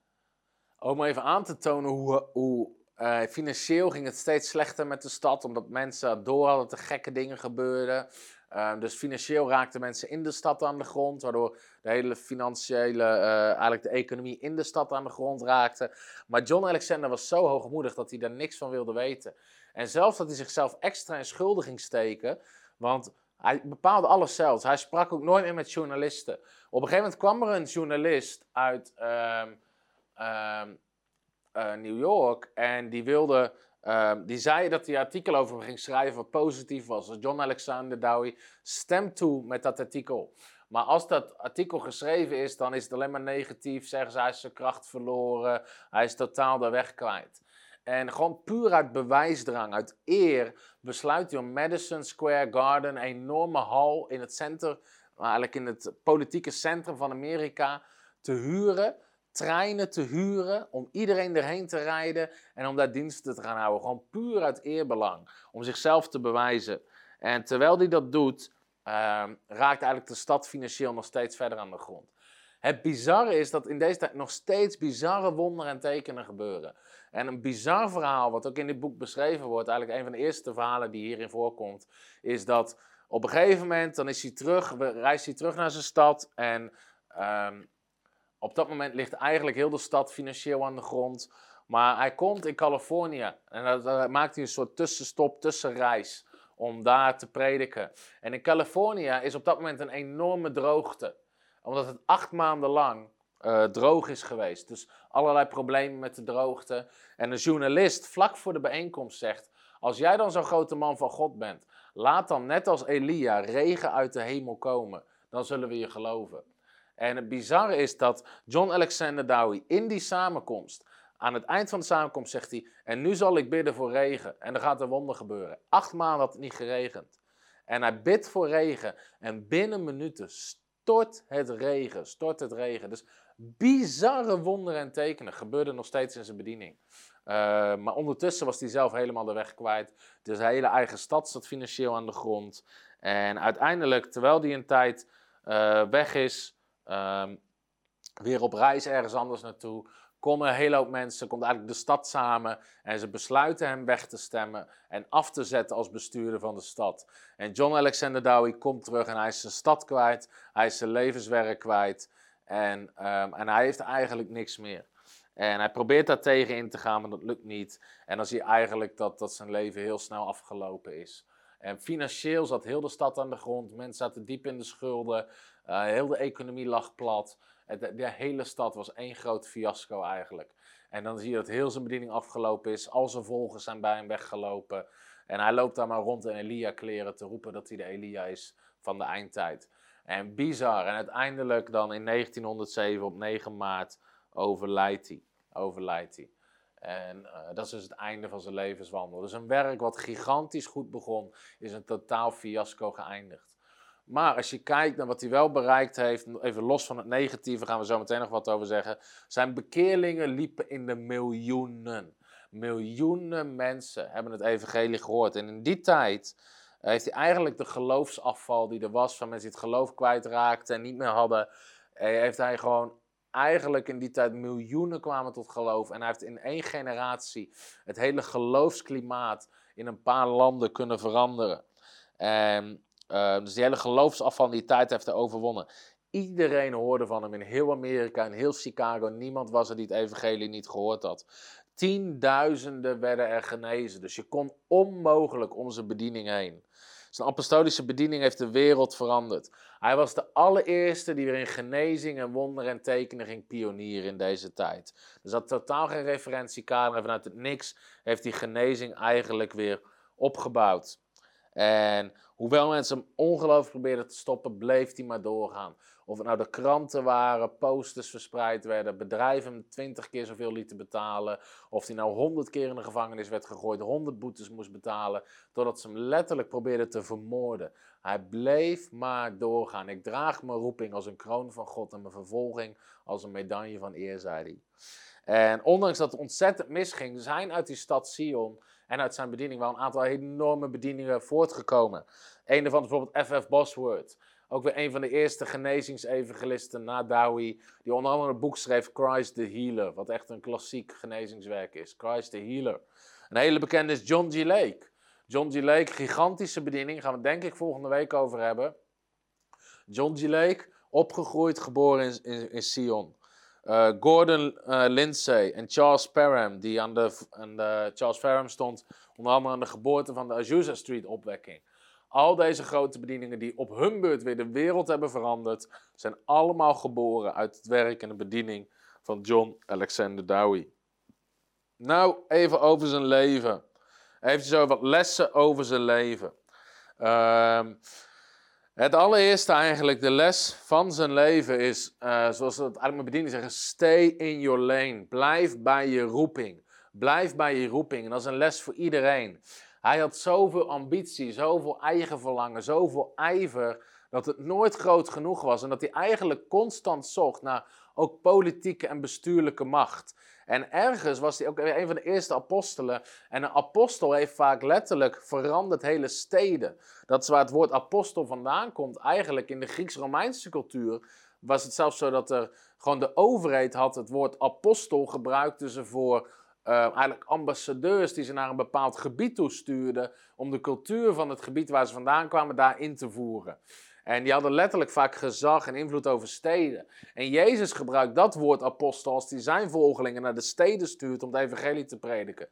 om even aan te tonen hoe, hoe uh, financieel ging het steeds slechter met de stad, omdat mensen door hadden er gekke dingen gebeurden. Uh, dus financieel raakten mensen in de stad aan de grond, waardoor de hele financiële, uh, eigenlijk de economie in de stad aan de grond raakte. Maar John Alexander was zo hoogmoedig dat hij daar niks van wilde weten. En zelfs dat hij zichzelf extra in schulden ging steken, want Hij bepaalde alles zelf. Hij sprak ook nooit meer met journalisten. Op een gegeven moment kwam er een journalist uit ehm, ehm, eh, New York en die wilde. ehm, die zei dat hij artikel over hem ging schrijven wat positief was. John Alexander Dowie stemt toe met dat artikel. Maar als dat artikel geschreven is, dan is het alleen maar negatief. Zeggen ze, hij is zijn kracht verloren. Hij is totaal de weg kwijt. En gewoon puur uit bewijsdrang, uit eer, besluit hij om Madison Square Garden, een enorme hal in het centrum, eigenlijk in het politieke centrum van Amerika, te huren. Treinen te huren, om iedereen erheen te rijden en om daar diensten te gaan houden. Gewoon puur uit eerbelang, om zichzelf te bewijzen. En terwijl hij dat doet, ehm, raakt eigenlijk de stad financieel nog steeds verder aan de grond. Het bizarre is dat in deze tijd nog steeds bizarre wonderen en tekenen gebeuren. En een bizar verhaal, wat ook in dit boek beschreven wordt, eigenlijk een van de eerste verhalen die hierin voorkomt, is dat op een gegeven moment, dan is hij terug, reist hij terug naar zijn stad en ehm, op dat moment ligt eigenlijk heel de stad financieel aan de grond. Maar hij komt in Californië en dan maakt hij een soort tussenstop, tussenreis om daar te prediken. En in Californië is op dat moment een enorme droogte, omdat het acht maanden lang eh, droog is geweest. Dus allerlei problemen met de droogte. En een journalist vlak voor de bijeenkomst zegt: Als jij dan zo'n grote man van God bent, laat dan net als Elia regen uit de hemel komen. Dan zullen we je geloven. En het bizarre is dat John Alexander Dowie in die samenkomst, aan het eind van de samenkomst zegt hij: En nu zal ik bidden voor regen. En er gaat een wonder gebeuren. Acht maanden had het niet geregend. En hij bidt voor regen. En binnen minuten stort het regen. Stort het regen. Dus bizarre wonderen en tekenen gebeurden nog steeds in zijn bediening. Uh, maar ondertussen was hij zelf helemaal de weg kwijt. Dus zijn hele eigen stad zat financieel aan de grond. En uiteindelijk, terwijl hij een tijd uh, weg is, um, weer op reis ergens anders naartoe, komen een hele hoop mensen, komt eigenlijk de stad samen en ze besluiten hem weg te stemmen en af te zetten als bestuurder van de stad. En John Alexander Dowie komt terug en hij is zijn stad kwijt, hij is zijn levenswerk kwijt en, um, en hij heeft eigenlijk niks meer. En hij probeert daar tegen in te gaan, maar dat lukt niet. En dan zie je eigenlijk dat, dat zijn leven heel snel afgelopen is. En financieel zat heel de stad aan de grond, mensen zaten diep in de schulden, uh, heel de economie lag plat. De, hele stad was één groot fiasco eigenlijk. En dan zie je dat heel zijn bediening afgelopen is. Al zijn volgers zijn bij hem weggelopen. En hij loopt daar maar rond in Elia-kleren te roepen dat hij de Elia is van de eindtijd. En bizar. En uiteindelijk dan in 1907 op 9 maart overlijdt hij. Overlijdt hij. En uh, dat is dus het einde van zijn levenswandel. Dus een werk wat gigantisch goed begon, is een totaal fiasco geëindigd. Maar als je kijkt naar wat hij wel bereikt heeft, even los van het negatieve, gaan we zo meteen nog wat over zeggen. Zijn bekeerlingen liepen in de miljoenen. Miljoenen mensen hebben het evangelie gehoord. En in die tijd heeft hij eigenlijk de geloofsafval die er was, van mensen die het geloof kwijtraakten en niet meer hadden, heeft hij gewoon eigenlijk in die tijd miljoenen kwamen tot geloof. En hij heeft in één generatie het hele geloofsklimaat in een paar landen kunnen veranderen. En uh, dus die hele geloofsafval in die tijd heeft hij overwonnen. Iedereen hoorde van hem in heel Amerika, in heel Chicago. Niemand was er die het evangelie niet gehoord had. Tienduizenden werden er genezen. Dus je kon onmogelijk om zijn bediening heen. Zijn apostolische bediening heeft de wereld veranderd. Hij was de allereerste die weer in genezing en wonder en tekenen ging pionieren in deze tijd. Dus dat totaal geen referentiekader. En vanuit het niks heeft die genezing eigenlijk weer opgebouwd. En hoewel mensen hem ongelooflijk probeerden te stoppen, bleef hij maar doorgaan. Of het nou de kranten waren, posters verspreid werden, bedrijven hem twintig keer zoveel lieten betalen. Of hij nou honderd keer in de gevangenis werd gegooid, honderd boetes moest betalen. Totdat ze hem letterlijk probeerden te vermoorden. Hij bleef maar doorgaan. Ik draag mijn roeping als een kroon van God en mijn vervolging als een medaille van eer, zei hij. En ondanks dat het ontzettend misging, zijn uit die stad Sion en uit zijn bediening wel een aantal enorme bedieningen voortgekomen. Een daarvan is bijvoorbeeld F.F. Bosworth. Ook weer een van de eerste genezingsevangelisten na Dowie. Die onder andere een boek schreef, Christ the Healer. Wat echt een klassiek genezingswerk is. Christ the Healer. Een hele bekende is John G. Lake. John G. Lake, gigantische bediening. Gaan we denk ik volgende week over hebben. John G. Lake, opgegroeid, geboren in, in Sion. Uh, Gordon uh, Lindsay en Charles Parham, die aan de, de, Charles Parham stond onder andere aan de geboorte van de Azusa Street opwekking. Al deze grote bedieningen die op hun beurt weer de wereld hebben veranderd, zijn allemaal geboren uit het werk en de bediening van John Alexander Dowie. Nou, even over zijn leven. Even zo wat lessen over zijn leven. Ehm, het allereerste eigenlijk, de les van zijn leven is, uh, zoals het mijn bediening zeggen, stay in your lane. Blijf bij je roeping. Blijf bij je roeping. En dat is een les voor iedereen. Hij had zoveel ambitie, zoveel eigen verlangen, zoveel ijver, dat het nooit groot genoeg was. En dat hij eigenlijk constant zocht naar ook politieke en bestuurlijke macht. En ergens was hij ook een van de eerste apostelen. En een apostel heeft vaak letterlijk veranderd hele steden. Dat is waar het woord apostel vandaan komt. Eigenlijk in de Grieks-Romeinse cultuur was het zelfs zo dat er gewoon de overheid had het woord apostel gebruikte ze voor uh, eigenlijk ambassadeurs die ze naar een bepaald gebied toe stuurden om de cultuur van het gebied waar ze vandaan kwamen daar in te voeren. En die hadden letterlijk vaak gezag en invloed over steden. En Jezus gebruikt dat woord apostel als hij zijn volgelingen naar de steden stuurt om de evangelie te prediken.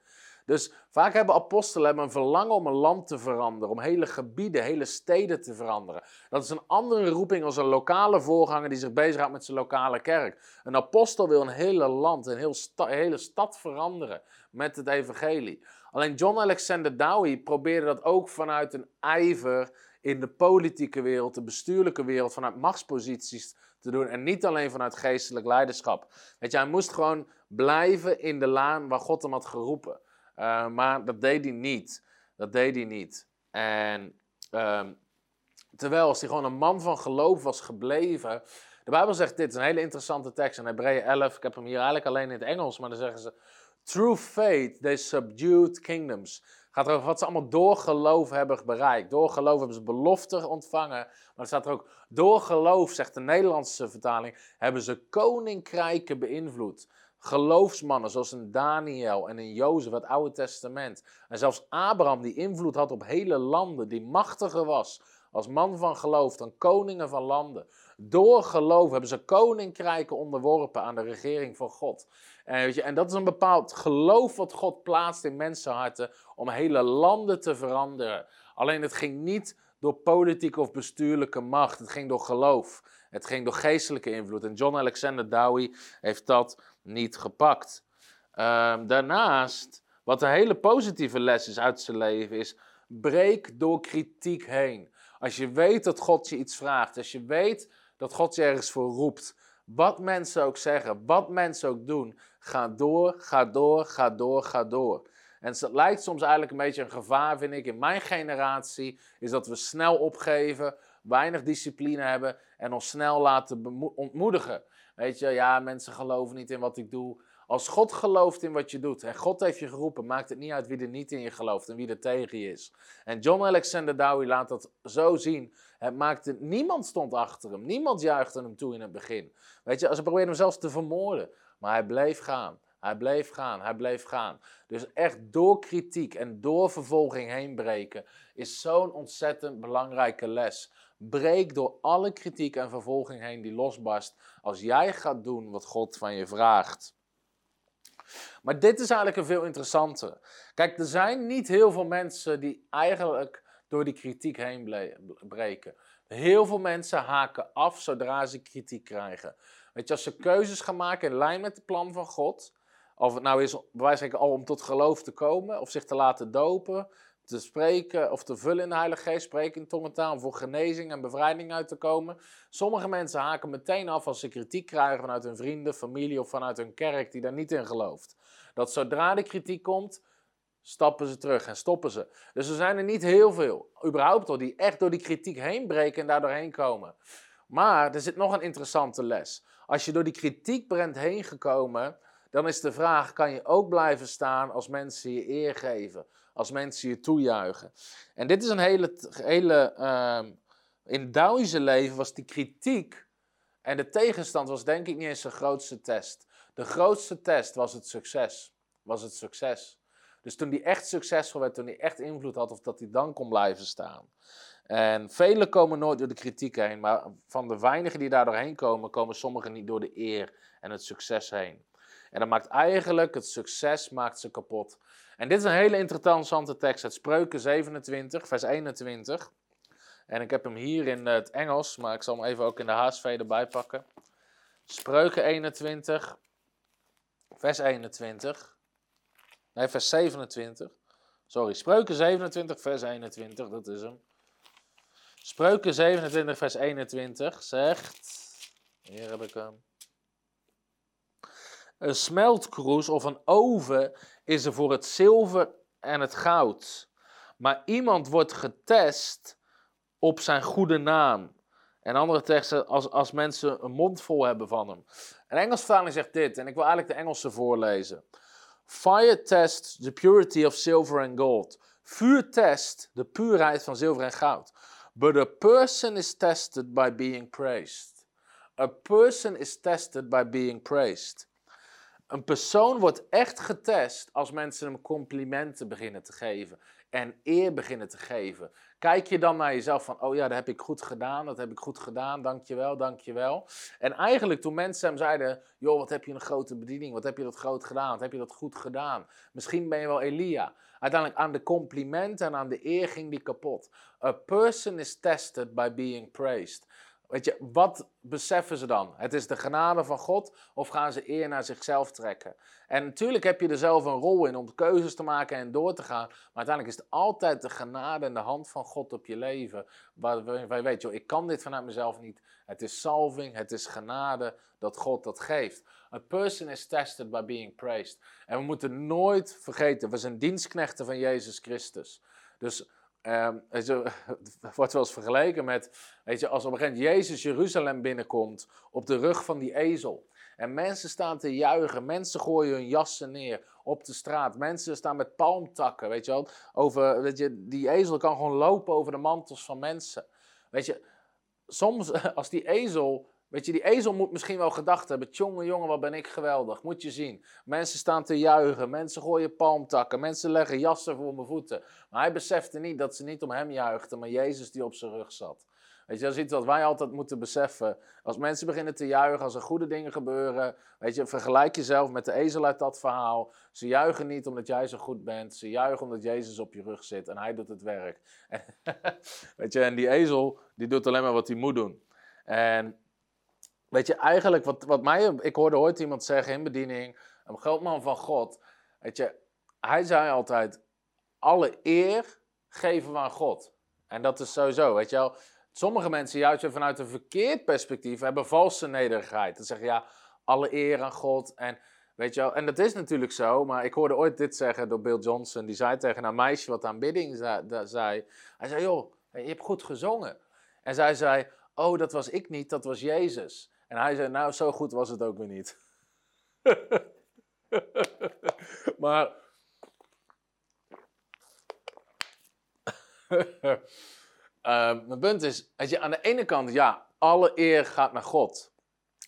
Dus vaak hebben apostelen een verlangen om een land te veranderen, om hele gebieden, hele steden te veranderen. Dat is een andere roeping als een lokale voorganger die zich bezighoudt met zijn lokale kerk. Een apostel wil een hele land, een heel hele stad veranderen met het evangelie. Alleen John Alexander Dowie probeerde dat ook vanuit een ijver in de politieke wereld, de bestuurlijke wereld, vanuit machtsposities te doen. En niet alleen vanuit geestelijk leiderschap. Weet je, hij moest gewoon blijven in de laan waar God hem had geroepen. Uh, maar dat deed hij niet. Dat deed hij niet. En uh, terwijl als hij gewoon een man van geloof was gebleven. De Bijbel zegt dit, is een hele interessante tekst in Hebreeën 11. Ik heb hem hier eigenlijk alleen in het Engels, maar dan zeggen ze... Through faith they subdued kingdoms gaat er over wat ze allemaal door geloof hebben bereikt. Door geloof hebben ze belofte ontvangen. Maar er staat er ook, door geloof, zegt de Nederlandse vertaling, hebben ze koninkrijken beïnvloed. Geloofsmannen zoals een Daniel en een Jozef, het Oude Testament. En zelfs Abraham, die invloed had op hele landen, die machtiger was als man van geloof dan koningen van landen. Door geloof hebben ze koninkrijken onderworpen aan de regering van God. En, weet je, en dat is een bepaald geloof wat God plaatst in mensenharten om hele landen te veranderen. Alleen het ging niet door politieke of bestuurlijke macht. Het ging door geloof. Het ging door geestelijke invloed. En John Alexander Dowie heeft dat niet gepakt. Ehm, daarnaast, wat een hele positieve les is uit zijn leven, is breek door kritiek heen. Als je weet dat God je iets vraagt, als je weet dat God je ergens voor roept, wat mensen ook zeggen, wat mensen ook doen, ga door, ga door, ga door, ga door. En het lijkt soms eigenlijk een beetje een gevaar, vind ik, in mijn generatie, is dat we snel opgeven, weinig discipline hebben en ons snel laten ontmoedigen. Weet je, ja, mensen geloven niet in wat ik doe. Als God gelooft in wat je doet en God heeft je geroepen, maakt het niet uit wie er niet in je gelooft en wie er tegen je is. En John Alexander Dowie laat dat zo zien. Het maakte, niemand stond achter hem, niemand juichte hem toe in het begin. Weet je, ze probeerden hem zelfs te vermoorden, maar hij bleef gaan. Hij bleef gaan, hij bleef gaan. Dus echt door kritiek en door vervolging heen breken is zo'n ontzettend belangrijke les. Breek door alle kritiek en vervolging heen die losbarst als jij gaat doen wat God van je vraagt. Maar dit is eigenlijk een veel interessantere. Kijk, er zijn niet heel veel mensen die eigenlijk door die kritiek heen breken. Heel veel mensen haken af zodra ze kritiek krijgen. Weet je, als ze keuzes gaan maken in lijn met het plan van God, of het nou is bij wijze al om tot geloof te komen, of zich te laten dopen, te spreken of te vullen in de Heilige Geest, spreken in tongentaal, om voor genezing en bevrijding uit te komen. Sommige mensen haken meteen af als ze kritiek krijgen vanuit hun vrienden, familie of vanuit hun kerk die daar niet in gelooft. Dat zodra de kritiek komt, stappen ze terug en stoppen ze. Dus er zijn er niet heel veel, überhaupt al, die echt door die kritiek heen breken en daardoor heen komen. Maar er zit nog een interessante les. Als je door die kritiek bent heen gekomen, dan is de vraag: kan je ook blijven staan als mensen je eer geven? Als mensen je toejuichen? En dit is een hele. hele uh, in Dowie's leven was die kritiek en de tegenstand was denk ik niet eens de grootste test. De grootste test was het succes. Was het succes. Dus toen hij echt succesvol werd, toen hij echt invloed had, of dat hij dan kon blijven staan. En velen komen nooit door de kritiek heen, maar van de weinigen die daar doorheen komen, komen sommigen niet door de eer en het succes heen. En dat maakt eigenlijk het succes maakt ze kapot. En dit is een hele interessante tekst uit Spreuken 27, vers 21. En ik heb hem hier in het Engels, maar ik zal hem even ook in de HSV erbij pakken. Spreuken 21, vers 21. Nee, vers 27. Sorry, Spreuken 27, vers 21, dat is hem. Spreuken 27, vers 21 zegt. Hier heb ik hem. Een smeltkroes of een oven is er voor het zilver en het goud. Maar iemand wordt getest op zijn goede naam. En andere teksten als, als mensen een mond vol hebben van hem. Een Engels vertaling zegt dit, en ik wil eigenlijk de Engelse voorlezen. Fire tests the purity of silver and gold. Vuur test de puurheid van zilver en goud. But a person is tested by being praised. A person is tested by being praised. Een persoon wordt echt getest als mensen hem complimenten beginnen te geven en eer beginnen te geven. Kijk je dan naar jezelf van, oh ja, dat heb ik goed gedaan, dat heb ik goed gedaan, dankjewel, dankjewel. En eigenlijk toen mensen hem zeiden, joh, wat heb je een grote bediening, wat heb je dat groot gedaan, wat heb je dat goed gedaan. Misschien ben je wel Elia. Uiteindelijk aan de complimenten en aan de eer ging die kapot. A person is tested by being praised. Weet je, wat beseffen ze dan? Het is de genade van God of gaan ze eer naar zichzelf trekken? En natuurlijk heb je er zelf een rol in om keuzes te maken en door te gaan. Maar uiteindelijk is het altijd de genade en de hand van God op je leven. Waar je weet, joh, ik kan dit vanuit mezelf niet. Het is salving, het is genade dat God dat geeft. A person is tested by being praised. En we moeten nooit vergeten, we zijn dienstknechten van Jezus Christus. Dus Het wordt wel eens vergeleken met, weet je, als op een gegeven moment Jezus Jeruzalem binnenkomt op de rug van die ezel. En mensen staan te juichen, mensen gooien hun jassen neer op de straat. Mensen staan met palmtakken, weet je wel. Over, weet je, die ezel kan gewoon lopen over de mantels van mensen. Weet je, soms als die ezel Weet je, die ezel moet misschien wel gedacht hebben: jongen, jongen, wat ben ik geweldig. Moet je zien. Mensen staan te juichen, mensen gooien palmtakken, mensen leggen jassen voor mijn voeten. Maar hij besefte niet dat ze niet om hem juichten, maar Jezus die op zijn rug zat. Weet je, dat is iets wat wij altijd moeten beseffen. Als mensen beginnen te juichen, als er goede dingen gebeuren, weet je, vergelijk jezelf met de ezel uit dat verhaal. Ze juichen niet omdat jij zo goed bent, ze juichen omdat Jezus op je rug zit en hij doet het werk. weet je, en die ezel, die doet alleen maar wat hij moet doen. En Weet je, eigenlijk wat, wat mij... Ik hoorde ooit iemand zeggen in bediening, een groot man van God. Weet je, hij zei altijd, alle eer geven we aan God. En dat is sowieso, weet je wel. Sommige mensen, juist vanuit een verkeerd perspectief, hebben valse nederigheid. Dan zeggen ja, alle eer aan God. En weet je wel, en dat is natuurlijk zo, maar ik hoorde ooit dit zeggen door Bill Johnson. Die zei tegen een meisje wat aanbidding zei. Hij zei, joh, je hebt goed gezongen. En zij zei, oh, dat was ik niet, dat was Jezus. En hij zei, nou, zo goed was het ook weer niet. maar. uh, mijn punt is, weet je, aan de ene kant, ja, alle eer gaat naar God.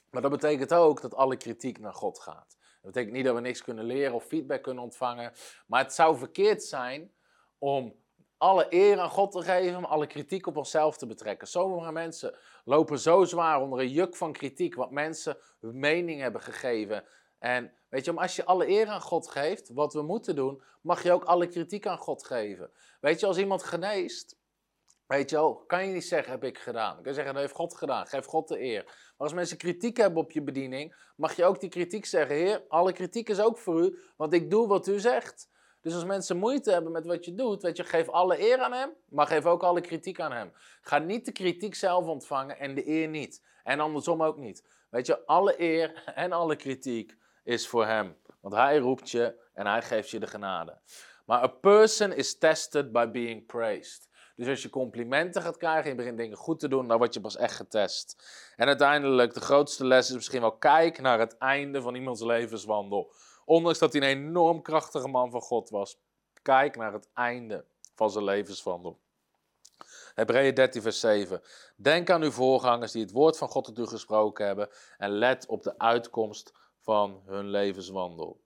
Maar dat betekent ook dat alle kritiek naar God gaat. Dat betekent niet dat we niks kunnen leren of feedback kunnen ontvangen. Maar het zou verkeerd zijn om alle eer aan God te geven, alle kritiek op onszelf te betrekken. Sommige mensen lopen zo zwaar onder een juk van kritiek, wat mensen hun mening hebben gegeven. En weet je, als je alle eer aan God geeft, wat we moeten doen, mag je ook alle kritiek aan God geven. Weet je, als iemand geneest, weet je wel, kan je niet zeggen, heb ik gedaan. Je kan zeggen, dat heeft God gedaan, geef God de eer. Maar als mensen kritiek hebben op je bediening, mag je ook die kritiek zeggen, Heer, alle kritiek is ook voor u, want ik doe wat u zegt. Dus als mensen moeite hebben met wat je doet, weet je, geef alle eer aan hem, maar geef ook alle kritiek aan hem. Ga niet de kritiek zelf ontvangen en de eer niet. En andersom ook niet. Weet je, alle eer en alle kritiek is voor hem. Want hij roept je en hij geeft je de genade. Maar a person is tested by being praised. Dus als je complimenten gaat krijgen en je begint dingen goed te doen, dan word je pas echt getest. En uiteindelijk, de grootste les is misschien wel, kijk naar het einde van iemands levenswandel. Ondanks dat hij een enorm krachtige man van God was. Kijk naar het einde van zijn levenswandel. Hebreeën 13, vers 7. Denk aan uw voorgangers die het woord van God tot u gesproken hebben. En let op de uitkomst van hun levenswandel.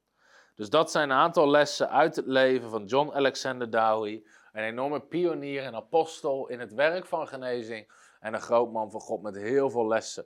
Dus dat zijn een aantal lessen uit het leven van John Alexander Dowie. Een enorme pionier en apostel in het werk van genezing. En een groot man van God met heel veel lessen.